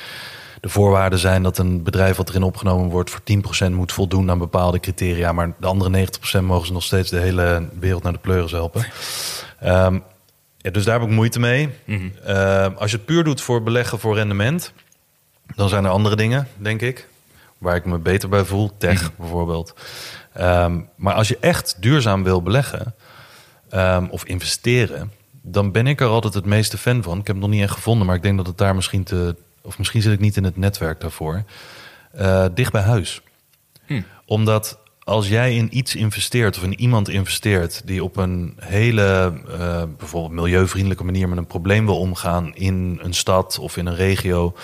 de voorwaarden zijn dat een bedrijf wat erin opgenomen wordt voor 10% moet voldoen aan bepaalde criteria. Maar de andere 90% mogen ze nog steeds de hele wereld naar de pleuris helpen. Ehm, ja, dus daar heb ik moeite mee. Ehm, als je het puur doet voor beleggen voor rendement, dan zijn er andere dingen, denk ik, waar ik me beter bij voel. Tech bijvoorbeeld. Ehm, maar als je echt duurzaam wil beleggen ehm, of investeren, dan ben ik er altijd het meeste fan van. Ik heb het nog niet echt gevonden, maar ik denk dat het daar misschien te, of misschien zit ik niet in het netwerk daarvoor. Eh, dicht bij huis. Omdat als jij in iets investeert of in iemand investeert die op een hele eh, bijvoorbeeld milieuvriendelijke manier met een probleem wil omgaan in een stad of in een regio,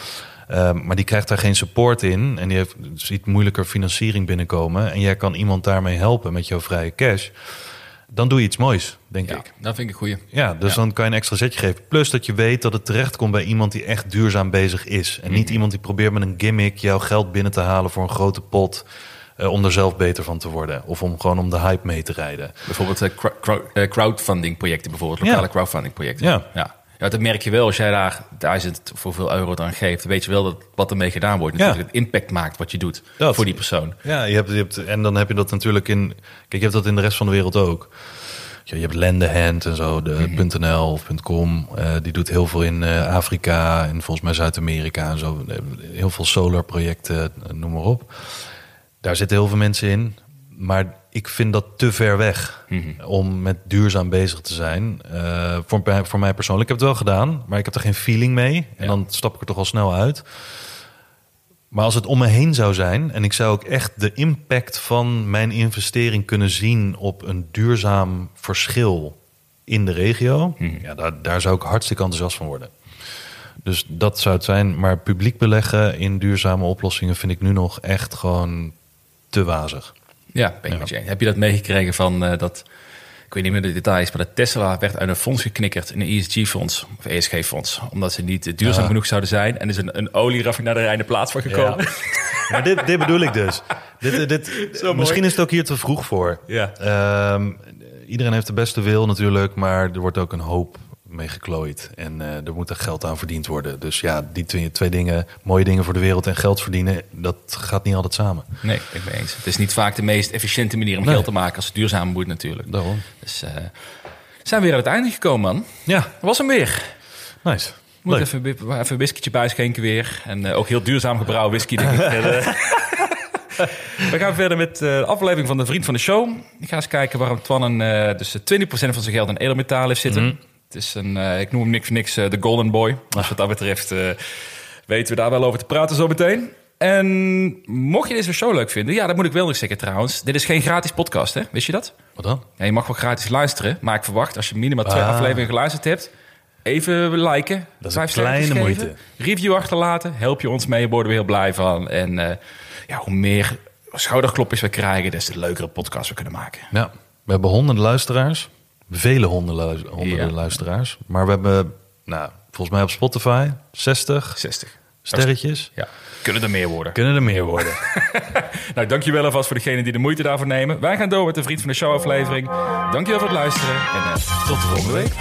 eh, maar die krijgt daar geen support in en die heeft, ziet moeilijker financiering binnenkomen en jij kan iemand daarmee helpen met jouw vrije cash, dan doe je iets moois, denk Ja, ik. dat vind ik een goeie. Ja, dus Ja. dan kan je een extra zetje geven. Plus dat je weet dat het terechtkomt bij iemand die echt duurzaam bezig is. En Mhm. niet iemand die probeert met een gimmick jouw geld binnen te halen voor een grote pot. eh, om er zelf beter van te worden. Of om gewoon om de hype mee te rijden. Bijvoorbeeld eh, crowdfunding projecten, bijvoorbeeld lokale Ja. crowdfunding projecten. Ja. ja. Ja, dat merk je wel als jij daar duizend of hoeveel euro dan geeft. Weet je wel dat wat ermee gedaan wordt. Ja. Natuurlijk het impact maakt wat je doet Dat. voor die persoon. Ja, je hebt, je hebt, en dan heb je dat natuurlijk in. Kijk, je hebt dat in de rest van de wereld ook. Ja, je hebt Lendehand en zo, de .nl of .com. eh, die doet heel veel in eh, Afrika en volgens mij Zuid-Amerika en zo. Eh, Heel veel solarprojecten, eh, noem maar op. Daar zitten heel veel mensen in. Maar ik vind dat te ver weg om met duurzaam bezig te zijn. Eh, voor, mij- voor mij persoonlijk. Ik heb het wel gedaan, maar ik heb er geen feeling mee. En Ja. dan stap ik er toch al snel uit. Maar als het om me heen zou zijn en ik zou ook echt de impact van mijn investering kunnen zien op een duurzaam verschil in de regio, ja, daar, daar zou ik hartstikke enthousiast van worden. Dus dat zou het zijn. Maar publiek beleggen in duurzame oplossingen vind ik nu nog echt gewoon te wazig. Ja, ben ik met je eens. Heb je dat meegekregen van eh, dat... Ik weet niet meer de details, maar dat Tesla werd uit een fonds geknikkerd, een ESG-fonds, of ESG-fonds, omdat ze niet eh, duurzaam Ja. genoeg zouden zijn. En er is een, een olieraffinaderij in de plaats van gekomen. Maar dit, dit bedoel ik dus. Dit, dit, mooi. misschien is het ook hier te vroeg voor. Ja. Ehm, iedereen heeft de beste wil natuurlijk, maar er wordt ook een hoop mee geklooid. En eh, er moet er geld aan verdiend worden. Dus ja, die twee, twee dingen, mooie dingen voor de wereld en geld verdienen, dat gaat niet altijd samen. Nee, ik ben eens. Het is niet vaak de meest efficiënte manier om Nee. geld te maken als het duurzaam moet natuurlijk. Daarom. Dus eh, zijn we weer aan het einde gekomen, man. Ja, Dat was hem weer. nice. Moet Leuk. even, even een whiskietje bijschenken weer. En eh, ook heel duurzaam gebrouwen whisky, denk ik. We gaan verder met de aflevering van de Vriend van de Show. Ik ga eens kijken waarom Twan een, dus 20% van zijn geld in edelmetaal heeft zitten. Mhm. Het is een, eh, ik noem hem niks voor niks eh, de Golden Boy. Dus wat dat betreft eh, weten we daar wel over te praten zo meteen. En mocht je deze show leuk vinden, ja, dat moet ik wel nog zeggen trouwens. Dit is geen gratis podcast, hè? Wist je dat? Wat dan? Ja, je mag wel gratis luisteren, maar ik verwacht als je minimaal twee Ah. afleveringen geluisterd hebt, even liken. Dat is een kleine geven, moeite. Review achterlaten, help je ons mee, daar worden we heel blij van. En ja, hoe meer schouderklopjes we krijgen, des te leukere podcast we kunnen maken. Ja, we hebben honderden luisteraars. Vele honderden, honderden Ja. luisteraars. Maar we hebben, nou, volgens mij op Spotify 60 60. sterretjes. Ja, kunnen er meer worden. Kunnen er meer worden. Nou, dankjewel alvast voor degenen die de moeite daarvoor nemen. Wij gaan door met de Vriend van de Show aflevering. Dankjewel voor het luisteren en eh, tot de volgende week.